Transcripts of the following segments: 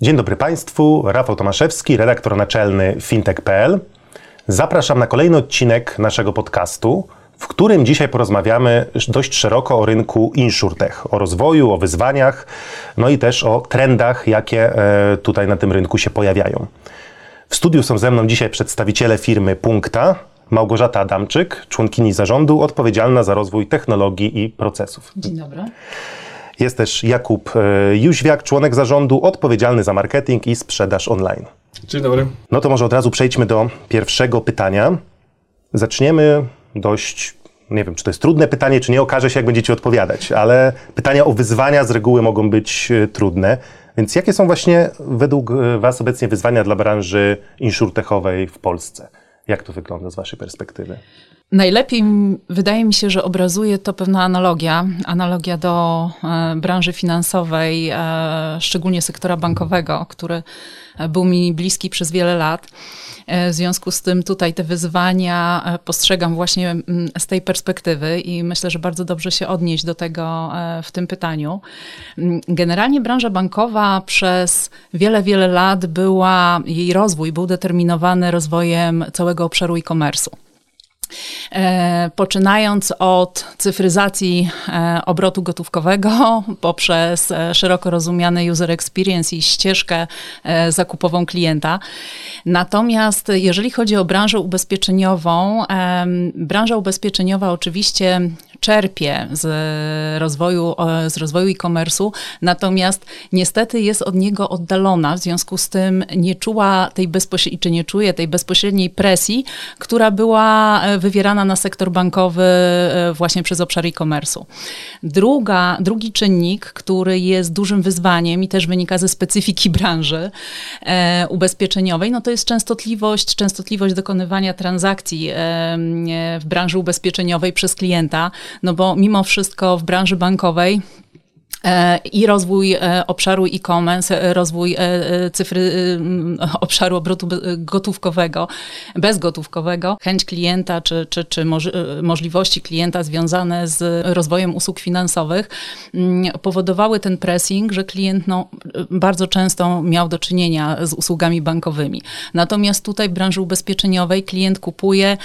Dzień dobry Państwu, Rafał Tomaszewski, redaktor naczelny fintech.pl. Zapraszam na kolejny odcinek naszego podcastu, w którym dzisiaj porozmawiamy dość szeroko o rynku insurtech, o rozwoju, o wyzwaniach, no i też o trendach, jakie e, tutaj na tym rynku się pojawiają. W studiu są ze mną dzisiaj przedstawiciele firmy Punkta, Małgorzata Adamczyk, członkini zarządu odpowiedzialna za rozwój technologii i procesów. Dzień dobry. Jest też Jakub e, Jóźwiak, członek zarządu odpowiedzialny za marketing i sprzedaż online. Dzień dobry. No to może od razu przejdźmy do pierwszego pytania. Zaczniemy dość, nie wiem, czy to jest trudne pytanie, czy nie, okaże się, jak będziecie odpowiadać, ale pytania o wyzwania z reguły mogą być e, trudne. Więc jakie są właśnie według e, Was obecnie wyzwania dla branży insurtechowej w Polsce? Jak to wygląda z Waszej perspektywy? Najlepiej wydaje mi się, że obrazuje to pewna analogia, analogia do e, branży finansowej, e, szczególnie sektora bankowego, który był mi bliski przez wiele lat. E, w związku z tym tutaj te wyzwania postrzegam właśnie z tej perspektywy i myślę, że bardzo dobrze się odnieść do tego w tym pytaniu. Generalnie branża bankowa przez wiele, wiele lat była, jej rozwój był determinowany rozwojem całego obszaru e-commerce'u. E, poczynając od cyfryzacji e, obrotu gotówkowego poprzez e, szeroko rozumiany user experience i ścieżkę zakupową klienta. Natomiast jeżeli chodzi o branżę ubezpieczeniową, branża ubezpieczeniowa oczywiście czerpie z rozwoju, z rozwoju e-commerce'u, natomiast niestety jest od niego oddalona, w związku z tym nie czuła tej bezpośredniej, czy nie czuje tej bezpośredniej presji, która była wywierana na sektor bankowy e, właśnie przez obszar e-commerce'u. Druga, drugi czynnik, który jest dużym wyzwaniem i też wynika ze specyfiki branży e, ubezpieczeniowej, no to jest częstotliwość, częstotliwość dokonywania transakcji e, w branży ubezpieczeniowej przez klienta, no bo mimo wszystko w branży bankowej E, i rozwój e, obszaru e-commerce, e, rozwój cyfry, obszaru obrotu gotówkowego, bezgotówkowego, chęć klienta czy, czy, czy możliwości klienta związane z rozwojem usług finansowych mm, powodowały ten pressing, że klient no, bardzo często miał do czynienia z usługami bankowymi. Natomiast tutaj w branży ubezpieczeniowej klient kupuje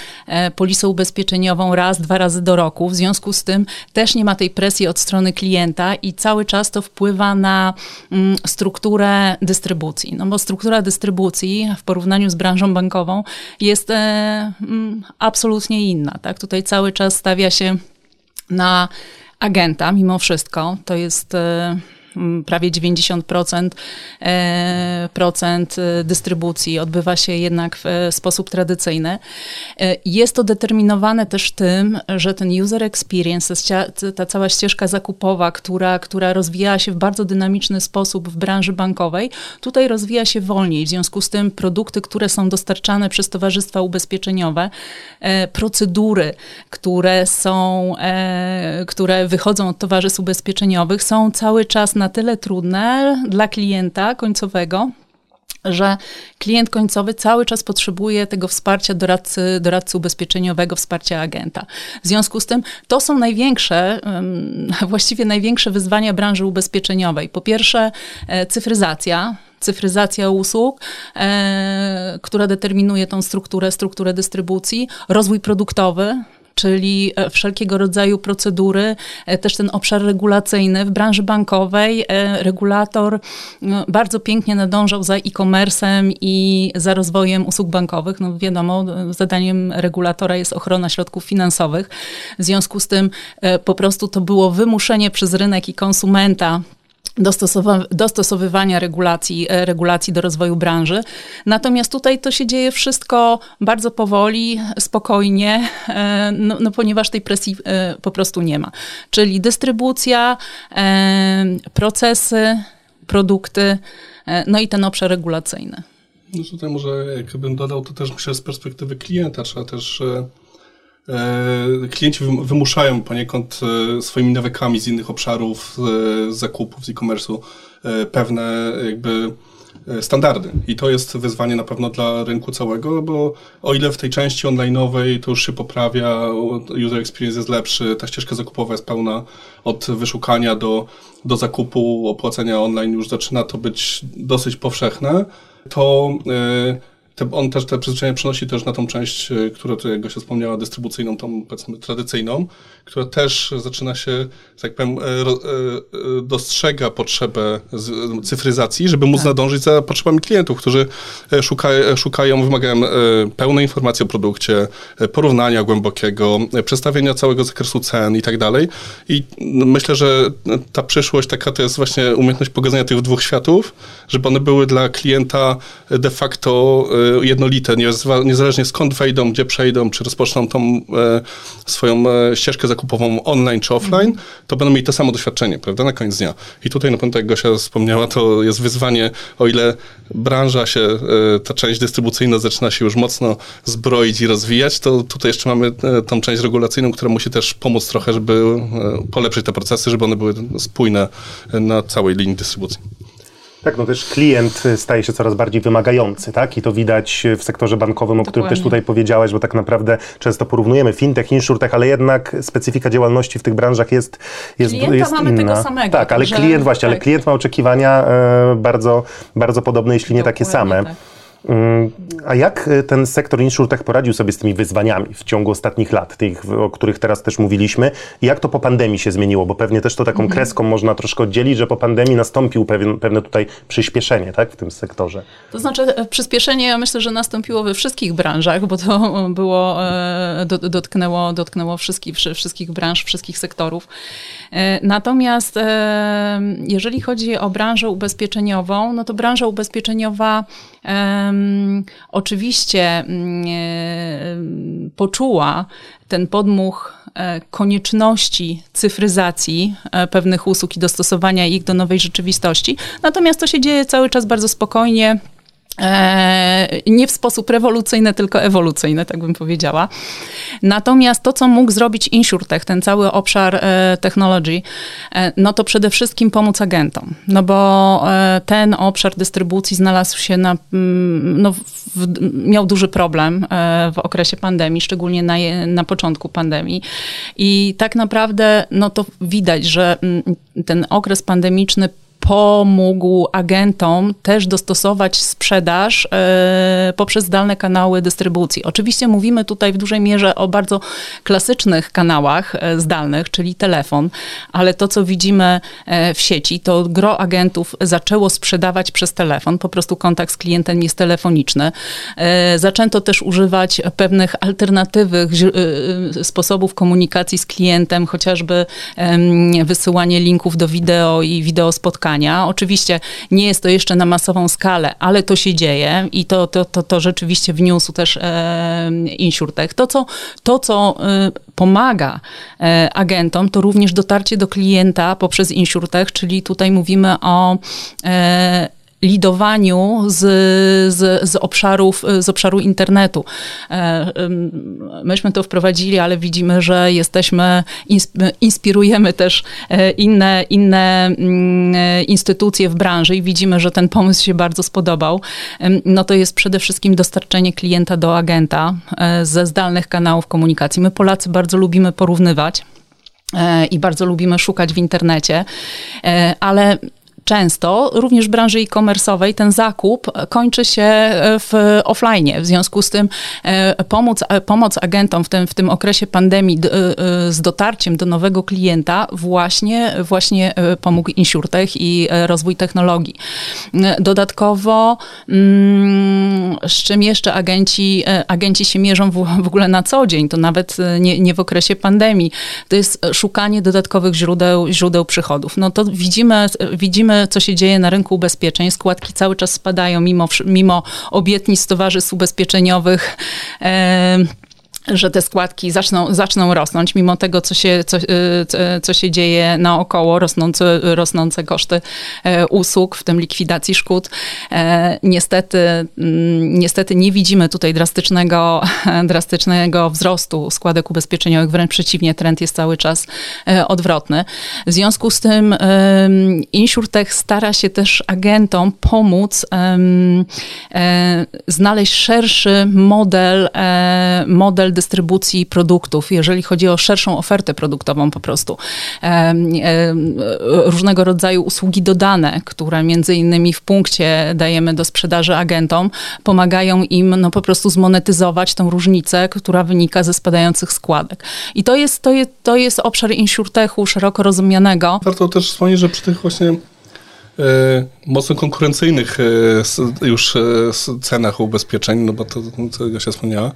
polisę ubezpieczeniową raz, dwa razy do roku, w związku z tym też nie ma tej presji od strony klienta i cały czas to wpływa na mm, strukturę dystrybucji. No bo struktura dystrybucji w porównaniu z branżą bankową jest e, mm, absolutnie inna. Tak? Tutaj cały czas stawia się na agenta mimo wszystko. To jest e, prawie 90% e, procent e, dystrybucji odbywa się jednak w e, sposób tradycyjny. Jest to determinowane też tym, że ten user experience, ta cała ścieżka zakupowa, która, która rozwijała się w bardzo dynamiczny sposób w branży bankowej, tutaj rozwija się wolniej. W związku z tym produkty, które są dostarczane przez towarzystwa ubezpieczeniowe, procedury, które są, które wychodzą od towarzystw ubezpieczeniowych, są cały czas na na tyle trudne dla klienta końcowego, że klient końcowy cały czas potrzebuje tego wsparcia doradcy, doradcy ubezpieczeniowego, wsparcia agenta. W związku z tym to są największe, właściwie największe wyzwania branży ubezpieczeniowej. Po pierwsze, e, cyfryzacja, cyfryzacja usług, e, która determinuje tą strukturę, strukturę dystrybucji, rozwój produktowy, czyli e, wszelkiego rodzaju procedury, e, też ten obszar regulacyjny. W branży bankowej e, regulator bardzo pięknie nadążał za e-commerce'em i za rozwojem usług bankowych. No wiadomo, zadaniem regulatora jest ochrona środków finansowych. W związku z tym po prostu to było wymuszenie przez rynek i konsumenta dostosowywania regulacji, e, regulacji do rozwoju branży. Natomiast tutaj to się dzieje wszystko bardzo powoli, spokojnie, e, no, no ponieważ tej presji e, po prostu nie ma. Czyli dystrybucja, procesy, produkty, no i ten obszar regulacyjny. No tutaj może jakbym dodał, to też myślę z perspektywy klienta trzeba też klienci wymuszają poniekąd e, swoimi nawykami z innych obszarów, z zakupów, z e-commerce'u pewne jakby standardy. I to jest wyzwanie na pewno dla rynku całego, bo o ile w tej części online'owej to już się poprawia, user experience jest lepszy, ta ścieżka zakupowa jest pełna od wyszukania do, do zakupu, opłacenia online już zaczyna to być dosyć powszechne, to yy, te, on też te przyzwyczajenia przenosi też na tą część, e, która tu, jak się wspomniała, dystrybucyjną, tą powiedzmy tradycyjną, która też zaczyna się, tak powiem, e, e, dostrzega potrzebę cyfryzacji, żeby móc tak. nadążyć za potrzebami klientów, którzy szuka, szukają, wymagają pełnej informacji o produkcie, porównania głębokiego, przedstawienia całego zakresu cen i tak dalej. I myślę, że ta przyszłość taka to jest właśnie umiejętność pokazania tych dwóch światów, żeby one były dla klienta de facto jednolite, niezależnie skąd wejdą, gdzie przejdą, czy rozpoczną tą e, swoją e, ścieżkę zakupową online czy offline, to będą mieli to samo doświadczenie, prawda, na koniec dnia. I tutaj na pewno, jak Gosia wspomniała, to jest wyzwanie, o ile branża się, e, ta część dystrybucyjna zaczyna się już mocno zbroić i rozwijać, to tutaj jeszcze mamy e, tą część regulacyjną, która musi też pomóc trochę, żeby e, polepszyć te procesy, żeby one były spójne na całej linii dystrybucji. Tak, no też klient staje się coraz bardziej wymagający, tak? I to widać w sektorze bankowym, o Dokładnie. którym też tutaj powiedziałeś, bo tak naprawdę często porównujemy fintech, insurtech, ale jednak specyfika działalności w tych branżach jest, jest, Klienta jest mamy inna. tego samego. Tak, ale klient właśnie, tak. ale klient ma oczekiwania e, bardzo, bardzo podobne, jeśli nie Dokładnie, takie same. Tak. A jak y, ten sektor insurtech poradził sobie z tymi wyzwaniami w ciągu ostatnich lat, tych, o których teraz też mówiliśmy? I jak to po pandemii się zmieniło? Bo pewnie też to taką mhm. kreską można troszkę oddzielić, że po pandemii nastąpił pewien, pewne tutaj przyspieszenie tak, w tym sektorze. To znaczy e, przyspieszenie ja myślę, że nastąpiło we wszystkich branżach, bo to było, e, dotknęło, dotknęło wszystkich, wszystkich branż, wszystkich sektorów. E, natomiast jeżeli chodzi o branżę ubezpieczeniową, no to branża ubezpieczeniowa oczywiście mm, e, poczuła ten podmuch e, konieczności cyfryzacji e, pewnych usług i dostosowania ich do nowej rzeczywistości. Natomiast to się dzieje cały czas bardzo spokojnie. Nie w sposób rewolucyjny, tylko ewolucyjny, tak bym powiedziała. Natomiast to, co mógł zrobić InsurTech, ten cały obszar e, technology, e, no to przede wszystkim pomóc agentom. No bo e, ten obszar dystrybucji znalazł się na, mm, no, w, miał duży problem w okresie pandemii, szczególnie na, na początku pandemii. I tak naprawdę, no to widać, że mm, ten okres pandemiczny pomógł agentom też dostosować sprzedaż e, poprzez zdalne kanały dystrybucji. Oczywiście mówimy tutaj w dużej mierze o bardzo klasycznych kanałach e, zdalnych, czyli telefon, ale to, co widzimy e, w sieci, to gro agentów zaczęło sprzedawać przez telefon, po prostu kontakt z klientem jest telefoniczny. Zaczęto też używać pewnych alternatywnych sposobów komunikacji z klientem, chociażby wysyłanie linków do wideo i wideo Oczywiście nie jest to jeszcze na masową skalę, ale to się dzieje i to, to, to, to rzeczywiście wniósł też e, InsurTech. To, co, to, co e, pomaga e, agentom, to również dotarcie do klienta poprzez InsurTech, czyli tutaj mówimy o e, lidowaniu z, z, z, obszarów, z obszaru internetu. E, myśmy to wprowadzili, ale widzimy, że jesteśmy, inspirujemy też e, inne, inne mm, instytucje w branży i widzimy, że ten pomysł się bardzo spodobał. No to jest przede wszystkim dostarczenie klienta do agenta e, ze zdalnych kanałów komunikacji. My Polacy bardzo lubimy porównywać i bardzo lubimy szukać w internecie, ale często, również w branży e-commerce'owej, ten zakup kończy się e, w offline. W związku z tym e, pomoc, e, pomoc agentom w tym, w tym okresie pandemii z dotarciem do nowego klienta właśnie, właśnie pomógł InsurTech i rozwój technologii. Dodatkowo, mm, z czym jeszcze agenci, agenci się mierzą w, ogóle na co dzień, to nawet nie, nie w okresie pandemii, to jest szukanie dodatkowych źródeł, źródeł przychodów. No to widzimy, widzimy co się dzieje na rynku ubezpieczeń. Składki cały czas spadają mimo, mimo obietnic towarzystw ubezpieczeniowych. Że te składki zaczną, zaczną rosnąć, mimo tego, co się, co, y, co się dzieje naokoło, rosnące, rosnące koszty e, usług, w tym likwidacji szkód. E, niestety, mm, niestety nie widzimy tutaj drastycznego, drastycznego wzrostu składek ubezpieczeniowych, wręcz przeciwnie, trend jest cały czas e, odwrotny. W związku z tym InsurTech stara się też agentom pomóc znaleźć szerszy model, model dystrybucji produktów, jeżeli chodzi o szerszą ofertę produktową po prostu. Różnego rodzaju usługi dodane, które między innymi w punkcie dajemy do sprzedaży agentom, pomagają im no, po prostu zmonetyzować tą różnicę, która wynika ze spadających składek. I to jest, to jest, to jest obszar insurtechu szeroko rozumianego. Warto też wspomnieć, że przy tych właśnie mocno konkurencyjnych e, już e, cenach ubezpieczeń, no bo to, ja się wspomniała,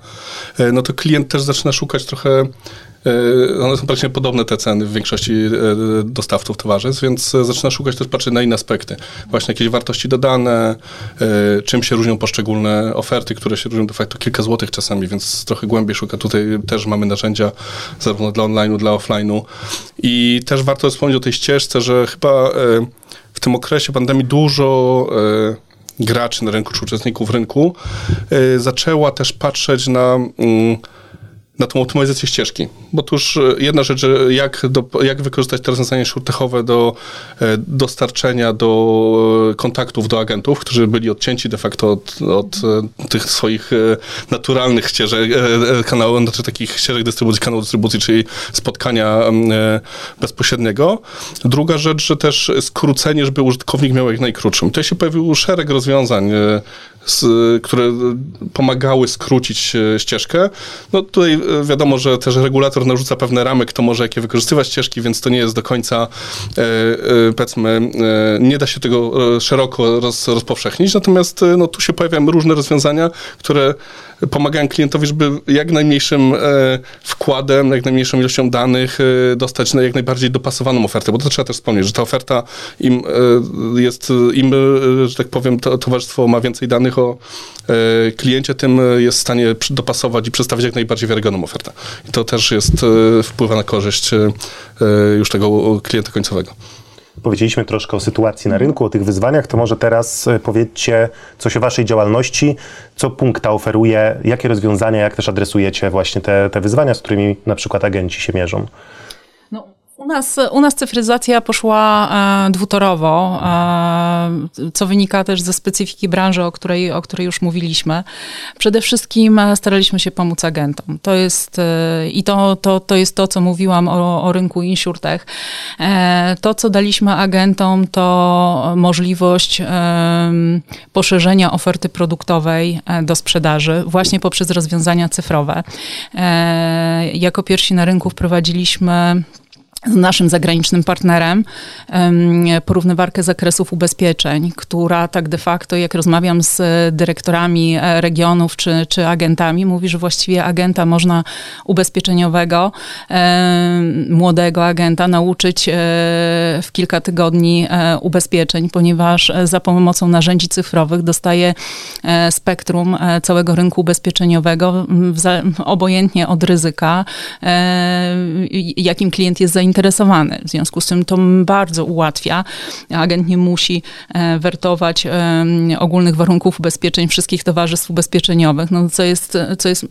no to klient też zaczyna szukać trochę one są praktycznie podobne te ceny w większości dostawców towarzystw, więc zaczyna szukać też patrzeć na inne aspekty. Właśnie jakieś wartości dodane, czym się różnią poszczególne oferty, które się różnią de facto kilka złotych czasami, więc trochę głębiej szuka. Tutaj też mamy narzędzia zarówno dla online'u, dla offline'u. I też warto wspomnieć o tej ścieżce, że chyba w tym okresie pandemii dużo e, graczy na rynku, czy uczestników rynku e, zaczęła też patrzeć na mm, na tą optymalizację ścieżki. Bo tu już e, jedna rzecz, jak, do, jak wykorzystać te rozwiązania szurtechowe do e, dostarczenia do e, kontaktów do agentów, którzy byli odcięci de facto od, od tych swoich naturalnych ścieżek kanałów, znaczy takich ścieżek dystrybucji, kanału dystrybucji, czyli spotkania bezpośredniego. Druga rzecz, że też skrócenie, żeby użytkownik miał jak najkrótszym. Tutaj się pojawił szereg rozwiązań które pomagały skrócić ścieżkę. No tutaj wiadomo, że też regulator narzuca pewne ramy, kto może jakie wykorzystywać ścieżki, więc to nie jest do końca, e, e, powiedzmy, nie da się tego szeroko roz, rozpowszechnić, natomiast no, tu się pojawiają różne rozwiązania, które pomagają klientowi, żeby jak najmniejszym wkładem, jak najmniejszą ilością danych dostać na jak najbardziej dopasowaną ofertę, bo to trzeba też wspomnieć, że ta oferta im jest, im, że tak powiem, to, towarzystwo ma więcej danych, o e, kliencie, tym jest w stanie dopasować i przedstawić jak najbardziej wiarygodną ofertę. I to też jest, e, wpływa na korzyść e, już tego klienta końcowego. Powiedzieliśmy troszkę o sytuacji na rynku, o tych wyzwaniach, to może teraz powiedzcie coś o waszej działalności, co punkta oferuje, jakie rozwiązania, jak też adresujecie właśnie te, te wyzwania, z którymi na przykład agenci się mierzą. U nas, u nas cyfryzacja poszła e, dwutorowo, e, co wynika też ze specyfiki branży, o której, o której już mówiliśmy. Przede wszystkim e, staraliśmy się pomóc agentom. To jest, e, I to, to, to jest to, co mówiłam o, o rynku InsurTech. E, to, co daliśmy agentom, to możliwość e, poszerzenia oferty produktowej do sprzedaży właśnie poprzez rozwiązania cyfrowe. Jako pierwsi na rynku wprowadziliśmy z naszym zagranicznym partnerem porównywarkę zakresów ubezpieczeń, która tak de facto, jak rozmawiam z dyrektorami e, regionów czy, czy agentami, mówi, że właściwie agenta można ubezpieczeniowego, młodego agenta nauczyć e, w kilka tygodni e, ubezpieczeń, ponieważ za pomocą narzędzi cyfrowych dostaje spektrum całego rynku ubezpieczeniowego, obojętnie od ryzyka, jakim klient jest zainteresowany zainteresowany. W związku z tym to bardzo ułatwia. Agent nie musi e, wertować ogólnych warunków ubezpieczeń wszystkich towarzystw ubezpieczeniowych, no, co, jest, co jest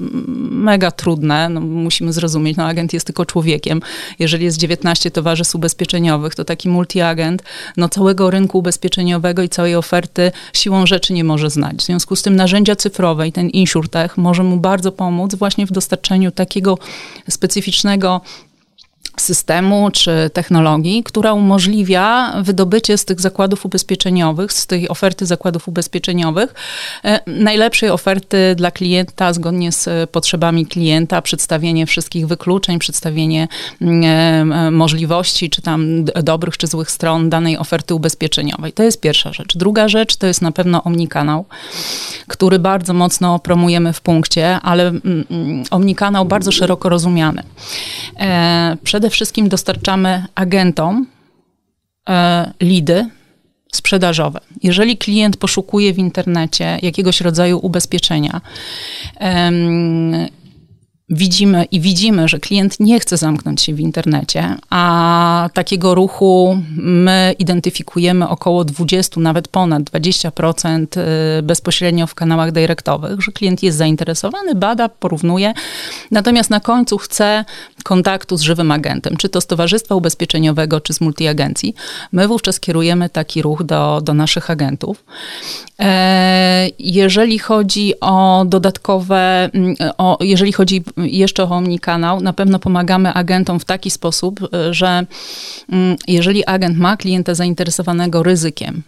mega trudne. No, musimy zrozumieć, no, agent jest tylko człowiekiem. Jeżeli jest 19 towarzystw ubezpieczeniowych, to taki multiagent no, całego rynku ubezpieczeniowego i całej oferty siłą rzeczy nie może znać. W związku z tym narzędzia cyfrowe i ten InsurTech może mu bardzo pomóc właśnie w dostarczeniu takiego specyficznego systemu czy technologii, która umożliwia wydobycie z tych zakładów ubezpieczeniowych, z tej oferty zakładów ubezpieczeniowych, e, najlepszej oferty dla klienta zgodnie z potrzebami klienta, przedstawienie wszystkich wykluczeń, przedstawienie mm, e, możliwości, czy tam dobrych, czy złych stron danej oferty ubezpieczeniowej. To jest pierwsza rzecz. Druga rzecz to jest na pewno omnikanał, który bardzo mocno promujemy w punkcie, ale mm, mm, omnikanał bardzo szeroko rozumiany. Przede przede wszystkim dostarczamy agentom e, lidy sprzedażowe. Jeżeli klient poszukuje w internecie jakiegoś rodzaju ubezpieczenia, widzimy i widzimy, że klient nie chce zamknąć się w internecie, a takiego ruchu my identyfikujemy około 20, nawet ponad 20% y, bezpośrednio w kanałach dyrektowych, że klient jest zainteresowany, bada, porównuje, natomiast na końcu chce kontaktu z żywym agentem, czy to z Towarzystwa Ubezpieczeniowego, czy z multiagencji. My wówczas kierujemy taki ruch do, do naszych agentów. E, jeżeli chodzi o dodatkowe, mm, o, jeżeli chodzi jeszcze omnikanał, na pewno pomagamy agentom w taki sposób, e, że mm, jeżeli agent ma klienta zainteresowanego ryzykiem,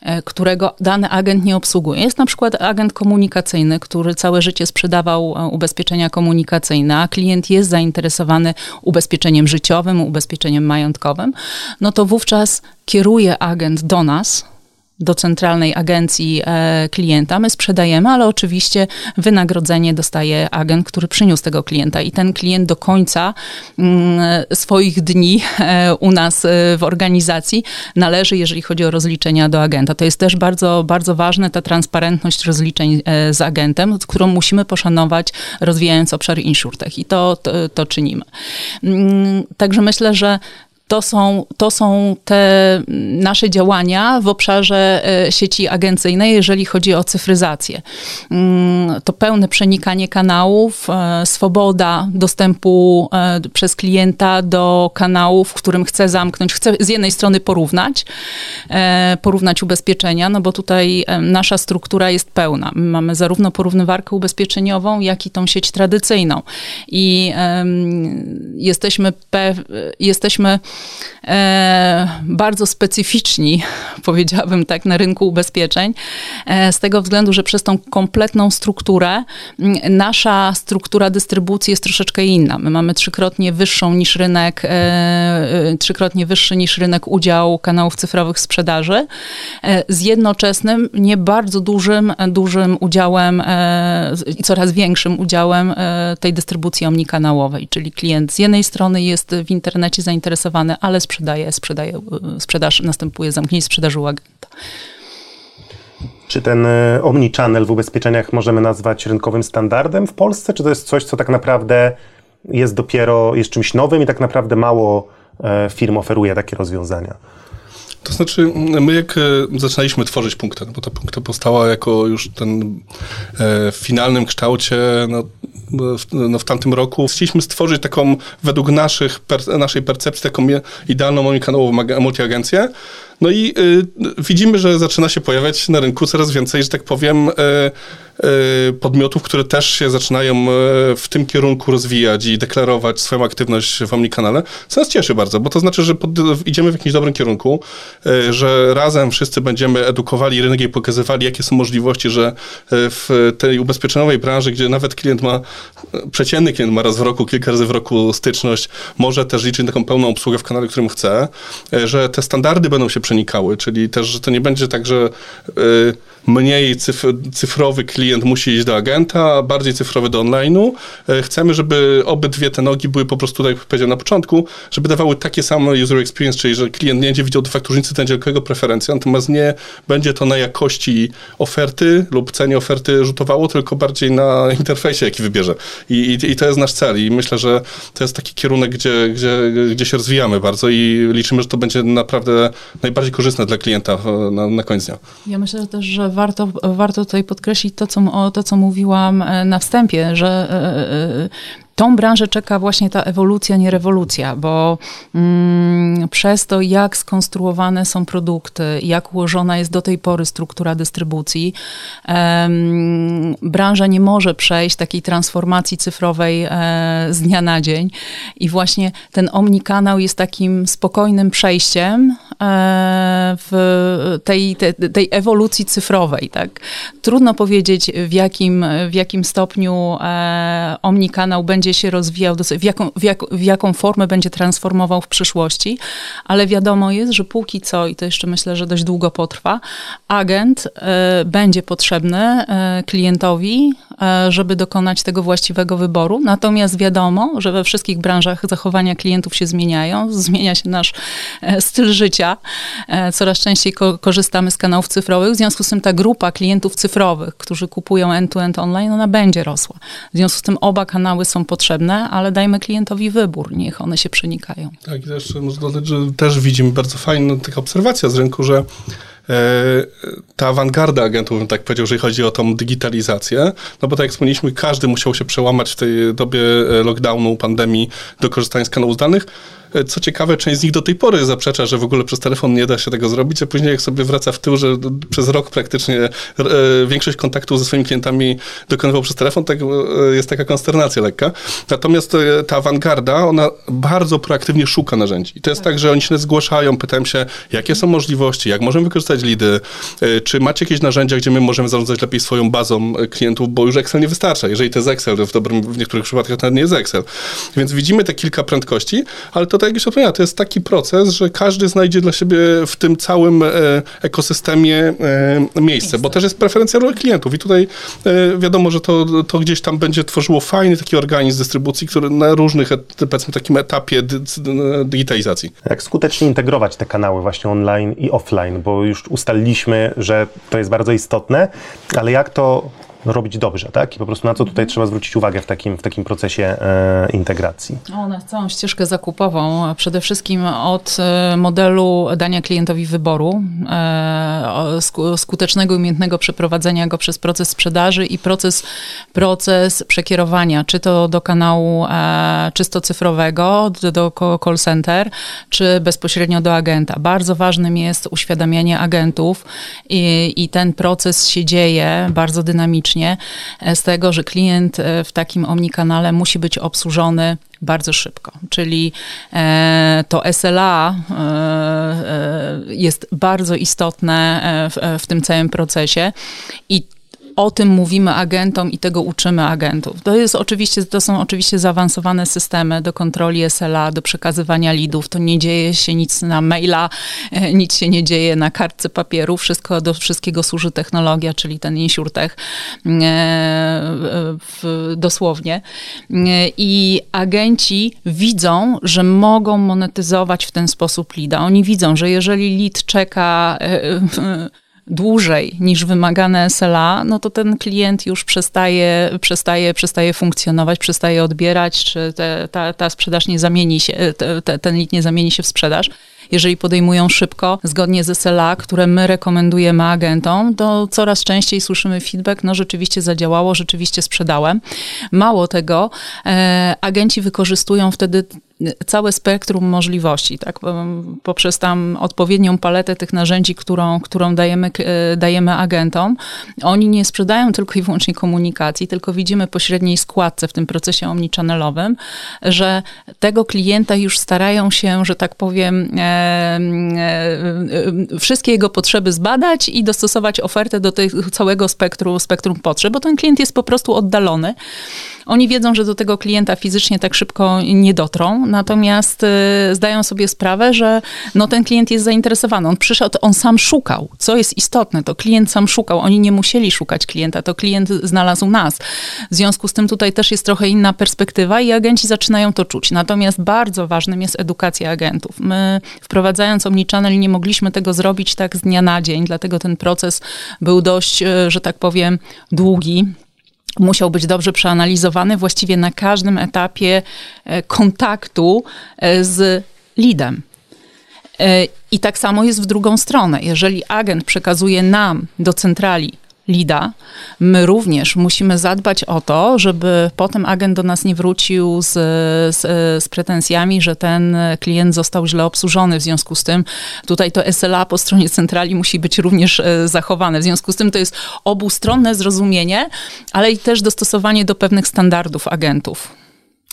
e, którego dany agent nie obsługuje. Jest na przykład agent komunikacyjny, który całe życie sprzedawał ubezpieczenia komunikacyjne, a klient jest zainteresowany ubezpieczeniem życiowym, ubezpieczeniem majątkowym, no to wówczas kieruje agent do nas, do centralnej agencji e, klienta. My sprzedajemy, ale oczywiście wynagrodzenie dostaje agent, który przyniósł tego klienta i ten klient do końca mm, swoich dni e, u nas e, w organizacji należy, jeżeli chodzi o rozliczenia do agenta. To jest też bardzo, bardzo ważne, ta transparentność rozliczeń z agentem, którą musimy poszanować, rozwijając obszar insurtech i to, to, to czynimy. Mm, także myślę, że to są, to są te nasze działania w obszarze e, sieci agencyjnej, jeżeli chodzi o cyfryzację. Mm, to pełne przenikanie kanałów, e, swoboda dostępu e, przez klienta do kanału, w którym chce zamknąć, chce z jednej strony porównać, porównać ubezpieczenia, no bo tutaj nasza struktura jest pełna. My mamy zarówno porównywarkę ubezpieczeniową, jak i tą sieć tradycyjną. I jesteśmy, jesteśmy bardzo specyficzni, powiedziałabym tak, na rynku ubezpieczeń, e, z tego względu, że przez tą kompletną strukturę nasza struktura dystrybucji jest troszeczkę inna. My mamy trzykrotnie wyższą niż rynek, e, e, trzykrotnie wyższy niż rynek udział kanałów cyfrowych sprzedaży, e, z jednoczesnym, nie bardzo dużym, dużym udziałem e, i coraz większym udziałem tej dystrybucji omnikanałowej, czyli klient z jednej strony jest w internecie zainteresowany ale sprzedaje, sprzedaje, sprzedaż następuje zamknięcie sprzedaży u agenta. Czy ten e, omnichannel w ubezpieczeniach możemy nazwać rynkowym standardem w Polsce, czy to jest coś, co tak naprawdę jest dopiero, jest czymś nowym i tak naprawdę mało e, firm oferuje takie rozwiązania? To znaczy, my jak e, zaczynaliśmy tworzyć punkty, no bo ta punkta powstała jako już ten w finalnym kształcie, no, no, w tamtym roku. Chcieliśmy stworzyć taką, według naszych, per, naszej percepcji, taką idealną omnikanałową multiagencję, no i y, widzimy, że zaczyna się pojawiać na rynku coraz więcej, że tak powiem, y, y, podmiotów, które też się zaczynają y, w tym kierunku rozwijać i deklarować swoją aktywność w Omnikanale, co nas cieszy bardzo, bo to znaczy, że pod, idziemy w jakimś dobrym kierunku, y, że razem wszyscy będziemy edukowali rynek i pokazywali, jakie są możliwości, że y, w tej ubezpieczeniowej branży, gdzie nawet klient ma, przeciętny klient ma raz w roku, kilka razy w roku styczność, może też liczyć na taką pełną obsługę w kanale, którym chce, że te standardy będą się przenikały, czyli też, że to nie będzie tak, że y, mniej cyfrowy klient musi iść do agenta, a bardziej cyfrowy do online'u. Y, chcemy, żeby obydwie te nogi były po prostu, tak jak powiedziałem na początku, żeby dawały takie same user experience, czyli że klient nie będzie widział de facto różnicy, jego preferencja, natomiast nie będzie to na jakości oferty lub cenie oferty rzutowało, tylko bardziej na interfejsie, jaki wybierze. I, i, i to jest nasz cel i myślę, że to jest taki kierunek, gdzie, gdzie, gdzie się rozwijamy bardzo i liczymy, że to będzie naprawdę najbardziej bardziej korzystne dla klienta na, na koniec dnia. Ja myślę też, że warto, warto tutaj podkreślić to co, to, co mówiłam e, na wstępie, że e, e, tą branżę czeka właśnie ta ewolucja, nie rewolucja, bo mm, przez to, jak skonstruowane są produkty, jak ułożona jest do tej pory struktura dystrybucji, em, branża nie może przejść takiej transformacji cyfrowej e, z dnia na dzień. I właśnie ten omnikanał jest takim spokojnym przejściem e, w tej, tej, tej ewolucji cyfrowej. Tak? Trudno powiedzieć, w jakim, w jakim stopniu e, omnikanał będzie będzie się rozwijał, w jaką, w, jak, w jaką formę będzie transformował w przyszłości, ale wiadomo jest, że póki co, i to jeszcze myślę, że dość długo potrwa, agent y, będzie potrzebny y, klientowi, y, żeby dokonać tego właściwego wyboru. Natomiast wiadomo, że we wszystkich branżach zachowania klientów się zmieniają, zmienia się nasz styl życia. Coraz częściej ko korzystamy z kanałów cyfrowych, w związku z tym ta grupa klientów cyfrowych, którzy kupują end-to-end -end online, ona będzie rosła. W związku z tym oba kanały są potrzebne, ale dajmy klientowi wybór, niech one się przenikają. Tak, i też można dodać, że też widzimy bardzo fajną taka obserwacja z rynku, że e, ta awangarda agentów, bym tak powiedział, jeżeli chodzi o tą digitalizację, no bo tak jak wspomnieliśmy, każdy musiał się przełamać w tej dobie e, lockdownu, pandemii do korzystania z kanałów zdalnych. Co ciekawe, część z nich do tej pory zaprzecza, że w ogóle przez telefon nie da się tego zrobić, a później jak sobie wraca w tył, że przez rok praktycznie e, większość kontaktów ze swoimi klientami dokonywał przez telefon, tak e, jest taka konsternacja lekka. Natomiast e, ta awangarda, ona bardzo proaktywnie szuka narzędzi. I to jest tak, że oni się zgłaszają, pytają się, jakie są możliwości, jak możemy wykorzystać lidy, czy macie jakieś narzędzia, gdzie my możemy zarządzać lepiej swoją bazą klientów, bo już Excel nie wystarcza. Jeżeli to jest Excel, w, dobrym, w niektórych przypadkach to nie jest Excel. Więc widzimy te kilka prędkości, ale to tak jak już wspomniałem, to jest taki proces, że każdy znajdzie dla siebie w tym całym e, ekosystemie e, miejsce, bo też jest preferencja roli klientów i tutaj e, wiadomo, że to, to gdzieś tam będzie tworzyło fajny taki organizm dystrybucji, który na różnych, powiedzmy, takim etapie digitalizacji. Jak skutecznie integrować te kanały właśnie online i offline, bo już ustaliliśmy, że to jest bardzo istotne, ale jak to robić dobrze, tak? I po prostu na co tutaj trzeba zwrócić uwagę w takim, w takim procesie e, integracji? O, na całą ścieżkę zakupową. Przede wszystkim od e, modelu dania klientowi wyboru, e, skutecznego, umiejętnego przeprowadzenia go przez proces sprzedaży i proces, proces przekierowania, czy to do kanału e, czysto cyfrowego, do, do call center, czy bezpośrednio do agenta. Bardzo ważnym jest uświadamianie agentów i, i ten proces się dzieje bardzo dynamicznie E, z tego, że klient e, w takim omnikanale musi być obsłużony bardzo szybko. Czyli e, to SLA jest bardzo istotne w, w tym całym procesie i o tym mówimy agentom i tego uczymy agentów. To, jest oczywiście, to są oczywiście zaawansowane systemy do kontroli SLA, do przekazywania lidów. To nie dzieje się nic na maila, e, nic się nie dzieje na kartce papieru. Wszystko, do wszystkiego służy technologia, czyli ten insurtech e, dosłownie. E, I agenci widzą, że mogą monetyzować w ten sposób lida. Oni widzą, że jeżeli lead czeka dłużej niż wymagane SLA, no to ten klient już przestaje, przestaje, przestaje funkcjonować, przestaje odbierać, czy te, ta, ta sprzedaż nie zamieni się, te, ten lead nie zamieni się w sprzedaż jeżeli podejmują szybko, zgodnie z SLA, które my rekomendujemy agentom, to coraz częściej słyszymy feedback, no rzeczywiście zadziałało, rzeczywiście sprzedałem. Mało tego, e, agenci wykorzystują wtedy całe spektrum możliwości, tak? poprzez tam odpowiednią paletę tych narzędzi, którą, którą dajemy, e, dajemy agentom. Oni nie sprzedają tylko i wyłącznie komunikacji, tylko widzimy po średniej składce w tym procesie omnichannelowym, że tego klienta już starają się, że tak powiem, e, wszystkie jego potrzeby zbadać i dostosować ofertę do tego całego spektrum, potrzeb, bo ten klient jest po prostu oddalony. Oni wiedzą, że do tego klienta fizycznie tak szybko nie dotrą, natomiast y, zdają sobie sprawę, że no, ten klient jest zainteresowany. On przyszedł, on sam szukał. Co jest istotne, to klient sam szukał. Oni nie musieli szukać klienta, to klient znalazł nas. W związku z tym tutaj też jest trochę inna perspektywa i agenci zaczynają to czuć. Natomiast bardzo ważnym jest edukacja agentów. My wprowadzając Omnichannel nie mogliśmy tego zrobić tak z dnia na dzień, dlatego ten proces był dość, y, że tak powiem, długi musiał być dobrze przeanalizowany właściwie na każdym etapie e, kontaktu e, z lidem. E, I tak samo jest w drugą stronę. Jeżeli agent przekazuje nam do centrali lida, my również musimy zadbać o to, żeby potem agent do nas nie wrócił z, z, z, pretensjami, że ten klient został źle obsłużony. W związku z tym tutaj to SLA po stronie centrali musi być również e, zachowane. W związku z tym to jest obustronne zrozumienie, ale i też dostosowanie do pewnych standardów agentów.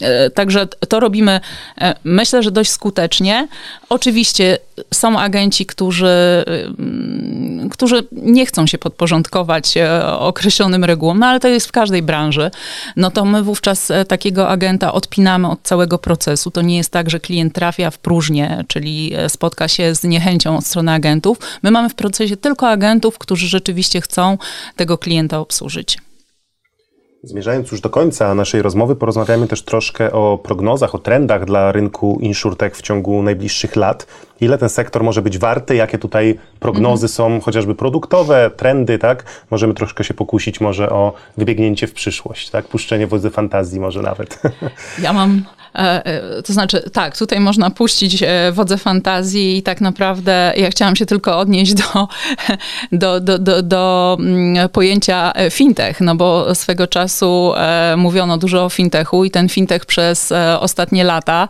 E, także to robimy, e, myślę, że dość skutecznie. Oczywiście są agenci, którzy, mm, którzy nie chcą się podporządkować e, określonym regułom, no ale to jest w każdej branży. No to my wówczas takiego agenta odpinamy od całego procesu. To nie jest tak, że klient trafia w próżnię, czyli spotka się z niechęcią od strony agentów. My mamy w procesie tylko agentów, którzy rzeczywiście chcą tego klienta obsłużyć. Zmierzając już do końca naszej rozmowy, porozmawiamy też troszkę o prognozach, o trendach dla rynku insurtech w ciągu najbliższych lat. Ile ten sektor może być warty, jakie tutaj prognozy mm. są, chociażby produktowe, trendy, tak? Możemy troszkę się pokusić może o wybiegnięcie w przyszłość, tak? Puszczenie wodzy fantazji może nawet. Ja mam E, e, to znaczy, tak, tutaj można puścić e, wodze fantazji i tak naprawdę ja chciałam się tylko odnieść do, do, do, do, do mm, pojęcia fintech, no bo swego czasu mówiono dużo o fintechu i ten fintech przez ostatnie lata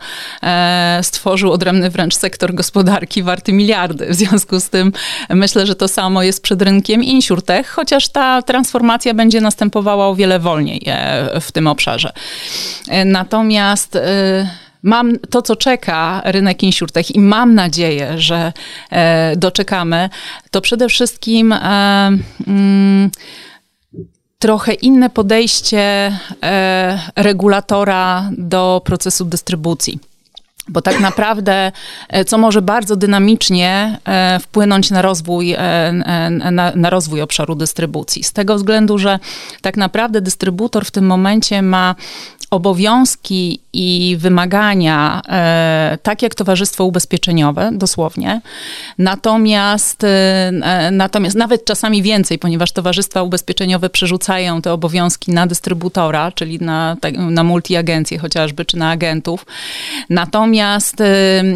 stworzył odrębny wręcz sektor gospodarki warty miliardy. W związku z tym myślę, że to samo jest przed rynkiem insurtech, chociaż ta transformacja będzie następowała o wiele wolniej w tym obszarze. Natomiast Y, mam to, co czeka rynek insurtech i mam nadzieję, że e, doczekamy, to przede wszystkim e, mm, trochę inne podejście e, regulatora do procesu dystrybucji. Bo tak naprawdę, co może bardzo dynamicznie wpłynąć na rozwój, na, na, rozwój obszaru dystrybucji. Z tego względu, że tak naprawdę dystrybutor w tym momencie ma obowiązki i wymagania, e, tak jak towarzystwo ubezpieczeniowe, dosłownie. Natomiast, e, natomiast nawet czasami więcej, ponieważ towarzystwa ubezpieczeniowe przerzucają te obowiązki na dystrybutora, czyli na, na multiagencje chociażby, czy na agentów. Natomiast e,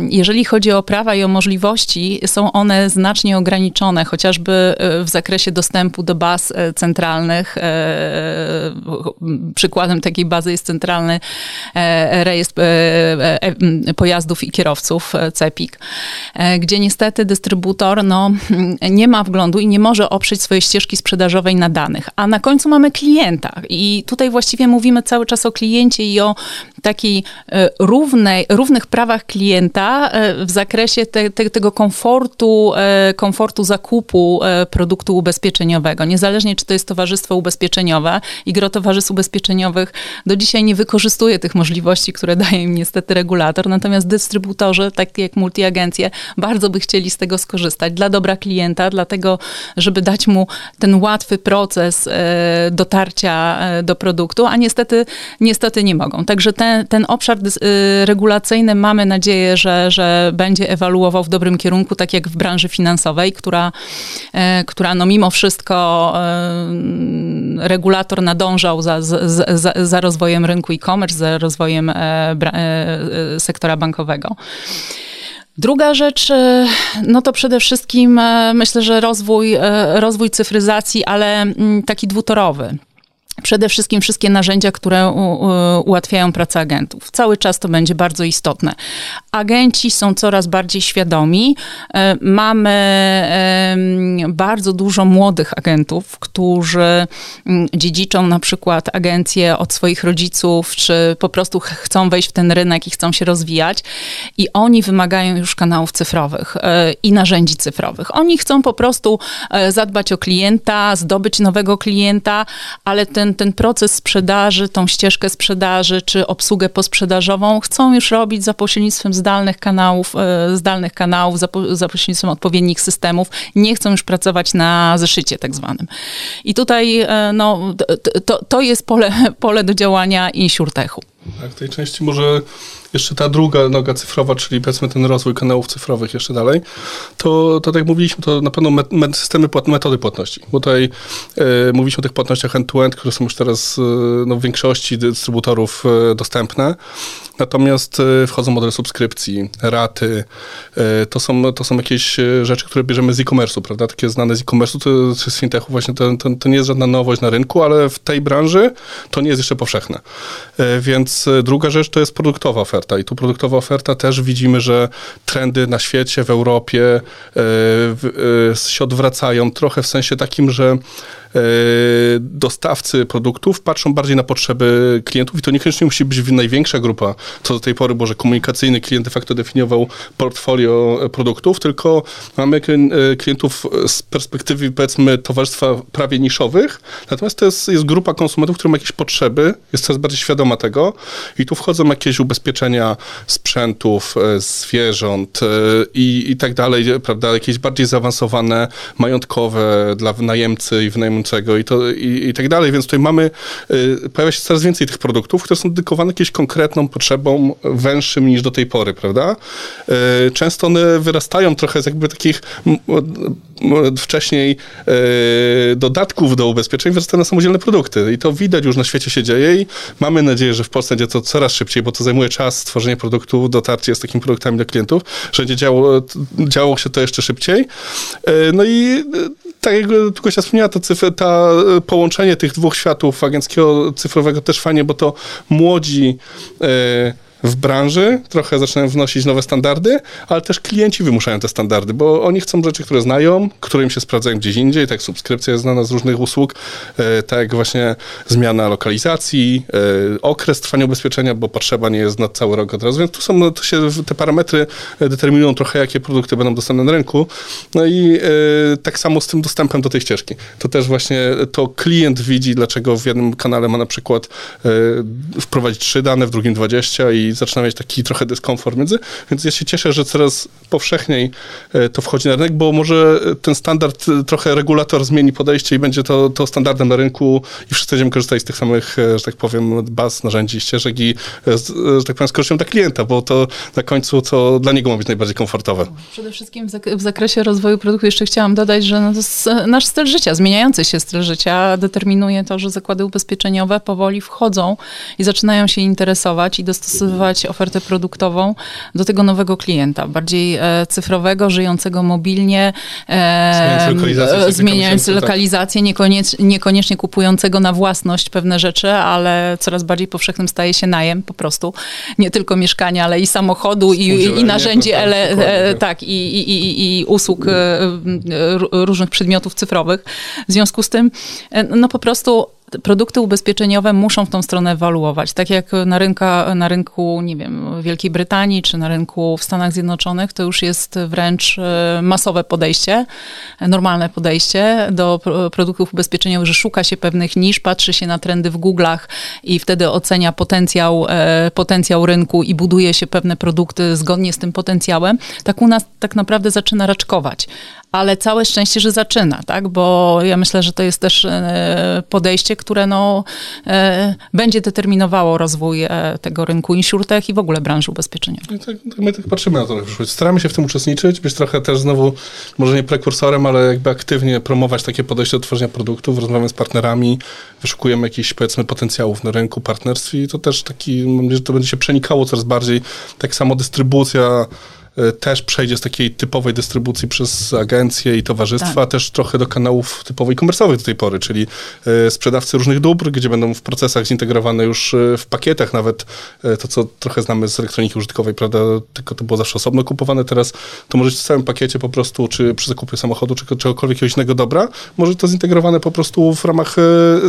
jeżeli chodzi o prawa i o możliwości, są one znacznie ograniczone, chociażby w zakresie dostępu do baz centralnych. Przykładem takiej bazy jest centralny e, rejestr e, e, pojazdów i kierowców, CEPIK, gdzie niestety dystrybutor no, nie ma wglądu i nie może oprzeć swojej ścieżki sprzedażowej na danych. A na końcu mamy klienta i tutaj właściwie mówimy cały czas o kliencie i o takiej równej, równych prawach klienta w zakresie te, te, tego komfortu, komfortu zakupu produktu ubezpieczeniowego. Niezależnie, czy to jest towarzystwo ubezpieczeniowe i gro towarzystw ubezpieczeniowych do dzisiaj nie wykorzystuje tych możliwości, które daje im niestety regulator. Natomiast dystrybutorzy, tak jak multiagencje, bardzo by chcieli z tego skorzystać dla dobra klienta, dlatego, żeby dać mu ten łatwy proces e, dotarcia e, do produktu, a niestety, niestety nie mogą. Także ten, ten obszar e, regulacyjny mamy nadzieję, że, że będzie ewaluował w dobrym kierunku, tak jak w branży finansowej, która, która no mimo wszystko regulator nadążał za, za, za rozwojem rynku e-commerce, za rozwojem e, e, sektora bankowego. Druga rzecz, e, no to przede wszystkim myślę, że rozwój, rozwój cyfryzacji, ale mm, taki dwutorowy. Przede wszystkim wszystkie narzędzia, które ułatwiają pracę agentów. Cały czas to będzie bardzo istotne. Agenci są coraz bardziej świadomi. E, mamy bardzo dużo młodych agentów, którzy dziedziczą na przykład agencje od swoich rodziców, czy po prostu chcą wejść w ten rynek i chcą się rozwijać. I oni wymagają już kanałów cyfrowych e, i narzędzi cyfrowych. Oni chcą po prostu e, zadbać o klienta, zdobyć nowego klienta, ale ten ten, proces sprzedaży, tą ścieżkę sprzedaży, czy obsługę posprzedażową chcą już robić za pośrednictwem zdalnych kanałów, e, zdalnych kanałów, za, za pośrednictwem odpowiednich systemów. Nie chcą już pracować na zeszycie tak zwanym. I tutaj e, no, to, to jest pole, pole do działania insurtechu. Tak, w tej części może jeszcze ta druga noga cyfrowa, czyli powiedzmy ten rozwój kanałów cyfrowych jeszcze dalej, to, to tak jak mówiliśmy, to na pewno met, systemy, płat, metody płatności. Bo tutaj e, mówiliśmy o tych płatnościach end-to-end, które są już teraz e, no, w większości dystrybutorów e, dostępne. Natomiast wchodzą modele subskrypcji, raty. To są, to są jakieś rzeczy, które bierzemy z e-commerce'u, prawda? Takie znane z e-commerce'u, czy z fintechu właśnie to, to, to, nie jest żadna nowość na rynku, ale w tej branży to nie jest jeszcze powszechne. Więc druga rzecz to jest produktowa oferta i tu produktowa oferta też widzimy, że trendy na świecie, w Europie się odwracają trochę w sensie takim, że dostawcy produktów patrzą bardziej na potrzeby klientów i to niekoniecznie musi być największa grupa, co do tej pory, bo że komunikacyjny klient de facto definiował portfolio produktów, tylko mamy e, klientów z perspektywy powiedzmy towarzystwa prawie niszowych, natomiast to jest, jest grupa konsumentów, która ma jakieś potrzeby, jest coraz bardziej świadoma tego i tu wchodzą jakieś ubezpieczenia sprzętów, e, zwierząt i, i tak dalej, prawda, jakieś bardziej zaawansowane, majątkowe dla wynajemcy i wynajemcy i, to, i, i tak dalej, więc tutaj mamy, y, pojawia się coraz więcej tych produktów, które są dedykowane jakieś konkretną potrzebom węższym niż do tej pory, prawda? Y, często one wyrastają trochę z jakby takich wcześniej y, dodatków do ubezpieczeń, wyrastają na samodzielne produkty i to widać już na świecie się dzieje i mamy nadzieję, że w Polsce będzie to coraz szybciej, bo to zajmuje czas stworzenie produktu, dotarcie z takimi produktami do klientów, że będzie działo, działo się to jeszcze szybciej. No i tak jak tylko się wspomniała, ta, cyfra, ta połączenie tych dwóch światów agenckiego cyfrowego też fajnie, bo to młodzi e, w branży, trochę zaczynają wnosić nowe standardy, ale też klienci wymuszają te standardy, bo oni chcą rzeczy, które znają, które im się sprawdzają gdzieś indziej, tak subskrypcja jest znana z różnych usług, e, tak właśnie zmiana lokalizacji, e, okres trwania ubezpieczenia, bo potrzeba nie jest na cały rok od razu, więc tu są, to się te parametry determinują trochę, jakie produkty będą dostępne na rynku. No i e, tak samo z tym dostępem do tej ścieżki. To też właśnie to klient widzi, dlaczego w jednym kanale ma na przykład wprowadzić trzy dane, w drugim 20 i zaczyna mieć taki trochę dyskomfort między, więc ja się cieszę, że coraz powszechniej e, to wchodzi na rynek, bo może ten standard, e, trochę regulator zmieni podejście i będzie to, to standardem na rynku i wszyscy będziemy korzystać z tych samych, e, że tak powiem, baz, narzędzi, ścieżek i, że tak powiem, z korzyścią dla klienta, bo to na końcu to dla niego ma być najbardziej komfortowe. Przede wszystkim w zakresie rozwoju produktu jeszcze chciałam dodać, że no nasz styl życia, zmieniający się styl życia determinuje to, że zakłady ubezpieczeniowe powoli wchodzą i zaczynają się interesować i dostosowywać ofertę produktową do tego nowego klienta, bardziej e, cyfrowego, żyjącego mobilnie, e, zmieniając lokalizację, tak. niekoniecznie, niekoniecznie kupującego na własność pewne rzeczy, ale coraz bardziej powszechnym staje się najem po prostu. Nie tylko mieszkania, ale i samochodu, i, i narzędzi, tak, ele, e, tak, i, i, i, i usług e, różnych przedmiotów cyfrowych. W związku z tym, e, no po prostu produkty ubezpieczeniowe muszą w tą stronę ewoluować. Tak jak na, rynka, na rynku, nie wiem, Wielkiej Brytanii czy na rynku w Stanach Zjednoczonych, to już jest wręcz e, masowe podejście, normalne podejście do produktów ubezpieczeniowych, że szuka się pewnych nisz, patrzy się na trendy w Google'ach i wtedy ocenia potencjał, e, potencjał rynku i buduje się pewne produkty zgodnie z tym potencjałem. Tak u nas tak naprawdę zaczyna raczkować ale całe szczęście, że zaczyna, tak? Bo ja myślę, że to jest też e, podejście, które no, e, będzie determinowało rozwój e, tego rynku insurtech i w ogóle branży ubezpieczeniowej. Tak, tak, my tak patrzymy na to Staramy się w tym uczestniczyć, być trochę też znowu, może nie prekursorem, ale jakby aktywnie promować takie podejście do tworzenia produktów, rozmawiamy z partnerami, wyszukujemy jakichś powiedzmy potencjałów na rynku partnerstw i to też taki, że to będzie się przenikało coraz bardziej, tak samo dystrybucja też przejdzie z takiej typowej dystrybucji przez agencje i towarzystwa, tak. też trochę do kanałów typowej komersowych do tej pory, czyli e, sprzedawcy różnych dóbr, gdzie będą w procesach zintegrowane już e, w pakietach, nawet to, co trochę znamy z elektroniki użytkowej, prawda, tylko to było zawsze osobno kupowane, teraz to może być w całym pakiecie po prostu, czy przy zakupie samochodu, czy czegokolwiek jakiegoś innego dobra, może to zintegrowane po prostu w ramach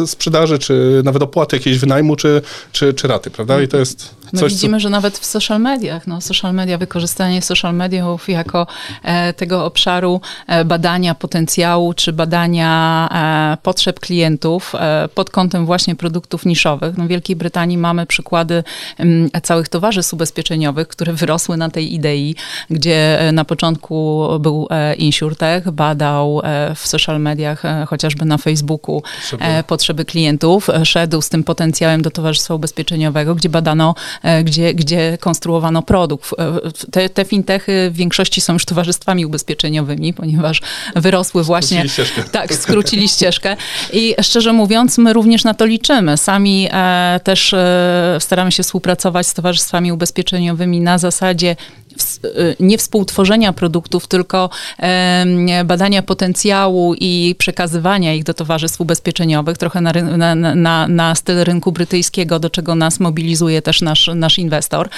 sprzedaży, czy nawet opłaty jakiejś wynajmu, czy, czy, czy raty, prawda, i to jest My coś, widzimy, co... że nawet w social mediach, no social media, wykorzystanie social mediów jako e, tego obszaru e, badania potencjału czy badania e, potrzeb klientów pod kątem właśnie produktów niszowych. No w Wielkiej Brytanii mamy przykłady całych towarzystw ubezpieczeniowych, które wyrosły na tej idei, gdzie na początku był InsurTech, badał w social mediach, chociażby na Facebooku, potrzeby, potrzeby klientów, szedł z tym potencjałem do towarzystwa ubezpieczeniowego, gdzie badano, gdzie, gdzie konstruowano produkt. Te, te fintechy w większości są już towarzystwami ubezpieczeniowymi, ponieważ wyrosły właśnie. Skrócili ścieżkę. Tak, skrócili ścieżkę. I szczerze mówiąc, my również na to liczymy. Sami e, też e, staramy się współpracować z towarzystwami ubezpieczeniowymi na zasadzie nie współtworzenia produktów, tylko badania potencjału i przekazywania ich do towarzystw ubezpieczeniowych, trochę na, na, na, na styl rynku brytyjskiego, do czego nas mobilizuje też nasz, nasz inwestor.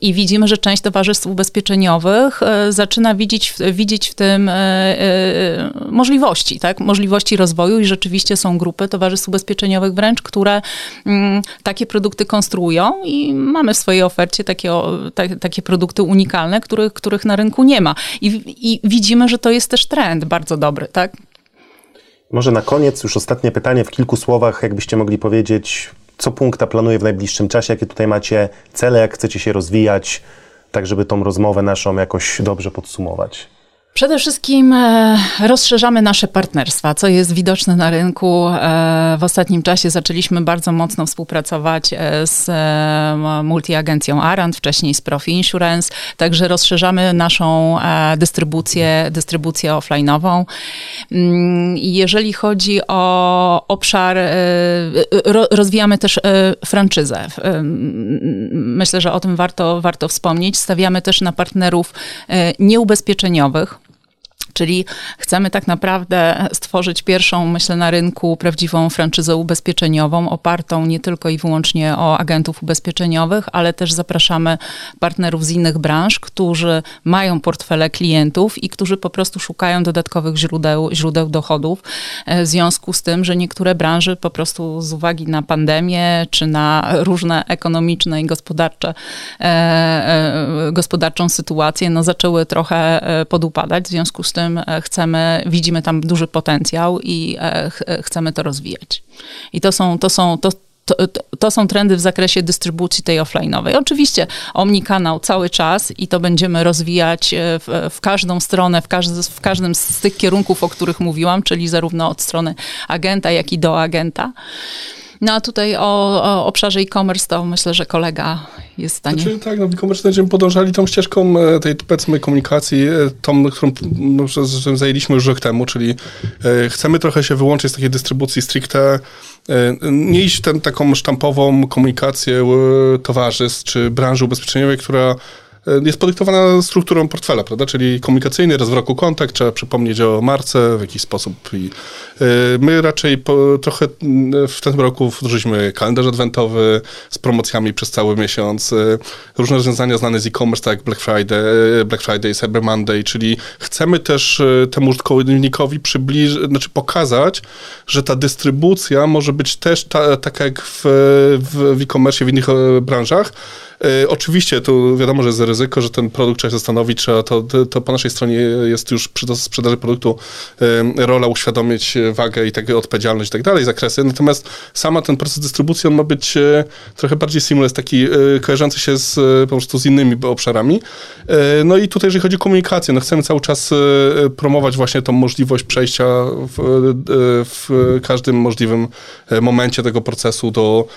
I widzimy, że część towarzystw ubezpieczeniowych e, zaczyna widzieć, widzieć w tym e, e, możliwości, tak? możliwości rozwoju i rzeczywiście są grupy towarzystw ubezpieczeniowych wręcz, które mm, takie produkty konstruują i mamy w swojej ofercie takie, takie produkty unikalne, których, których na rynku nie ma. I, I widzimy, że to jest też trend bardzo dobry, tak? Może na koniec już ostatnie pytanie w kilku słowach, jakbyście mogli powiedzieć, co punkta planuje w najbliższym czasie, jakie tutaj macie cele, jak chcecie się rozwijać, tak żeby tą rozmowę naszą jakoś dobrze podsumować. Przede wszystkim e, rozszerzamy nasze partnerstwa, co jest widoczne na rynku. E, w ostatnim czasie zaczęliśmy bardzo mocno współpracować e, z multiagencją Arant, wcześniej z Profi Insurance, także rozszerzamy naszą dystrybucję, dystrybucję offline'ową. Mm, jeżeli chodzi o obszar, rozwijamy też franczyzę. Myślę, że o tym warto, warto wspomnieć. Stawiamy też na partnerów nieubezpieczeniowych. Czyli chcemy tak naprawdę stworzyć pierwszą, myślę, na rynku prawdziwą franczyzę ubezpieczeniową, opartą nie tylko i wyłącznie o agentów ubezpieczeniowych, ale też zapraszamy partnerów z innych branż, którzy mają portfele klientów i którzy po prostu szukają dodatkowych źródeł, źródeł dochodów. E, w związku z tym, że niektóre branże po prostu z uwagi na pandemię czy na różne ekonomiczne i gospodarcze, e, e, gospodarczą sytuację, no zaczęły trochę podupadać. W związku z tym e, chcemy, widzimy tam duży potencjał i e, chcemy to rozwijać. I to są, to są, to, to, to, są trendy w zakresie dystrybucji tej offline'owej. Oczywiście omnikanał cały czas i to będziemy rozwijać e, w, w każdą stronę, w, każdy, w każdym z tych kierunków, o których mówiłam, czyli zarówno od strony agenta, jak i do agenta. No a tutaj o, o obszarze e-commerce to myślę, że kolega jest w stanie. Znaczy, tak, no e-commerce będziemy podążali tą ścieżką e, tej powiedzmy komunikacji, e, tą, którą no, zajęliśmy już rok temu, czyli e, chcemy trochę się wyłączyć z takiej dystrybucji stricte, nie iść w tę taką sztampową komunikację towarzystw czy branży ubezpieczeniowej, która E, jest podyktowana strukturą portfela, prawda? Czyli komunikacyjny, raz w roku kontakt, trzeba przypomnieć o marce w jakiś sposób. I e, my raczej po, trochę w tym roku wdrożyliśmy kalendarz adwentowy z promocjami przez cały miesiąc, e, różne rozwiązania znane z e-commerce, tak jak Black Friday, Black Friday, Cyber Monday, czyli chcemy też temu użytkownikowi przybliżyć, znaczy pokazać, że ta dystrybucja może być też ta, taka jak w, w e-commerce, w innych branżach, E, oczywiście tu wiadomo, że jest ryzyko, że ten produkt trzeba się zastanowić, trzeba to, to po naszej stronie jest już przy sprzedaży produktu e, rola uświadomić wagę i tak, odpowiedzialność i tak dalej, zakresy. Natomiast sama ten proces dystrybucji, on ma być e, trochę bardziej seamless, taki kojarzący się z, po prostu z innymi obszarami. No i tutaj, jeżeli chodzi o komunikację, no chcemy cały czas promować właśnie tą możliwość przejścia w, w każdym możliwym momencie tego procesu do,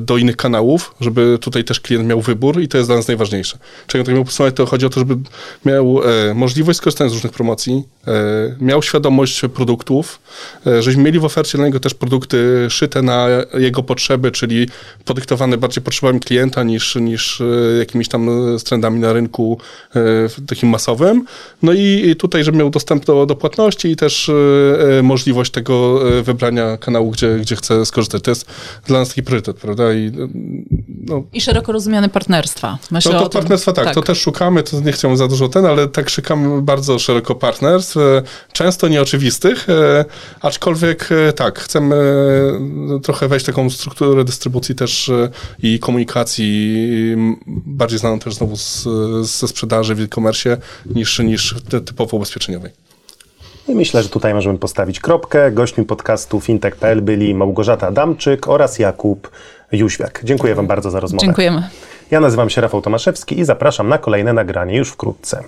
do innych kanałów, żeby tutaj też klient klient miał wybór i to jest dla nas najważniejsze. Czego tak miał podsumować, to chodzi o to, żeby miał e, możliwość skorzystania z różnych promocji, e, miał świadomość produktów, e, żebyśmy mieli w ofercie dla niego też produkty szyte na jego potrzeby, czyli podyktowane bardziej potrzebami klienta niż, niż e, jakimiś tam trendami na rynku e, takim masowym. No i tutaj, żeby miał dostęp do, do płatności i też e, możliwość tego wybrania kanału, gdzie, gdzie chce skorzystać. To jest dla nas taki priorytet, prawda? I, no. I szeroko rozumiane partnerstwa. Myślę no to partnerstwa tak, tak, to też szukamy, to nie chciałbym za dużo ten, ale tak szukamy bardzo szeroko partnerstw, e, często nieoczywistych, e, aczkolwiek e, tak, chcemy trochę wejść w taką strukturę dystrybucji też i komunikacji, bardziej znaną też znowu z, ze sprzedaży w e-commerce niż, niż typowo ubezpieczeniowej. I myślę, że tutaj możemy postawić kropkę. Gośćmi podcastu fintech.pl byli Małgorzata Damczyk oraz Jakub Jóźwiak. Dziękuję Wam bardzo za rozmowę. Dziękujemy. Ja nazywam się Rafał Tomaszewski i zapraszam na kolejne nagranie już wkrótce.